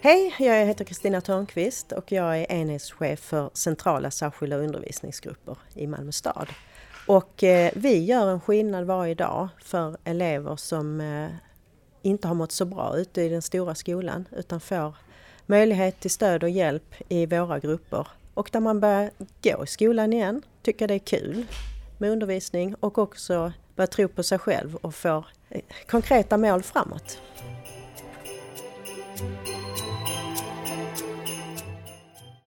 Hej, jag heter Kristina Törnqvist och jag är enhetschef för centrala särskilda undervisningsgrupper i Malmö stad. Och eh, vi gör en skillnad varje dag för elever som eh, inte har mått så bra ute i den stora skolan utan får möjlighet till stöd och hjälp i våra grupper. Och där man börjar gå i skolan igen, tycker det är kul med undervisning och också börjar tro på sig själv och får eh, konkreta mål framåt.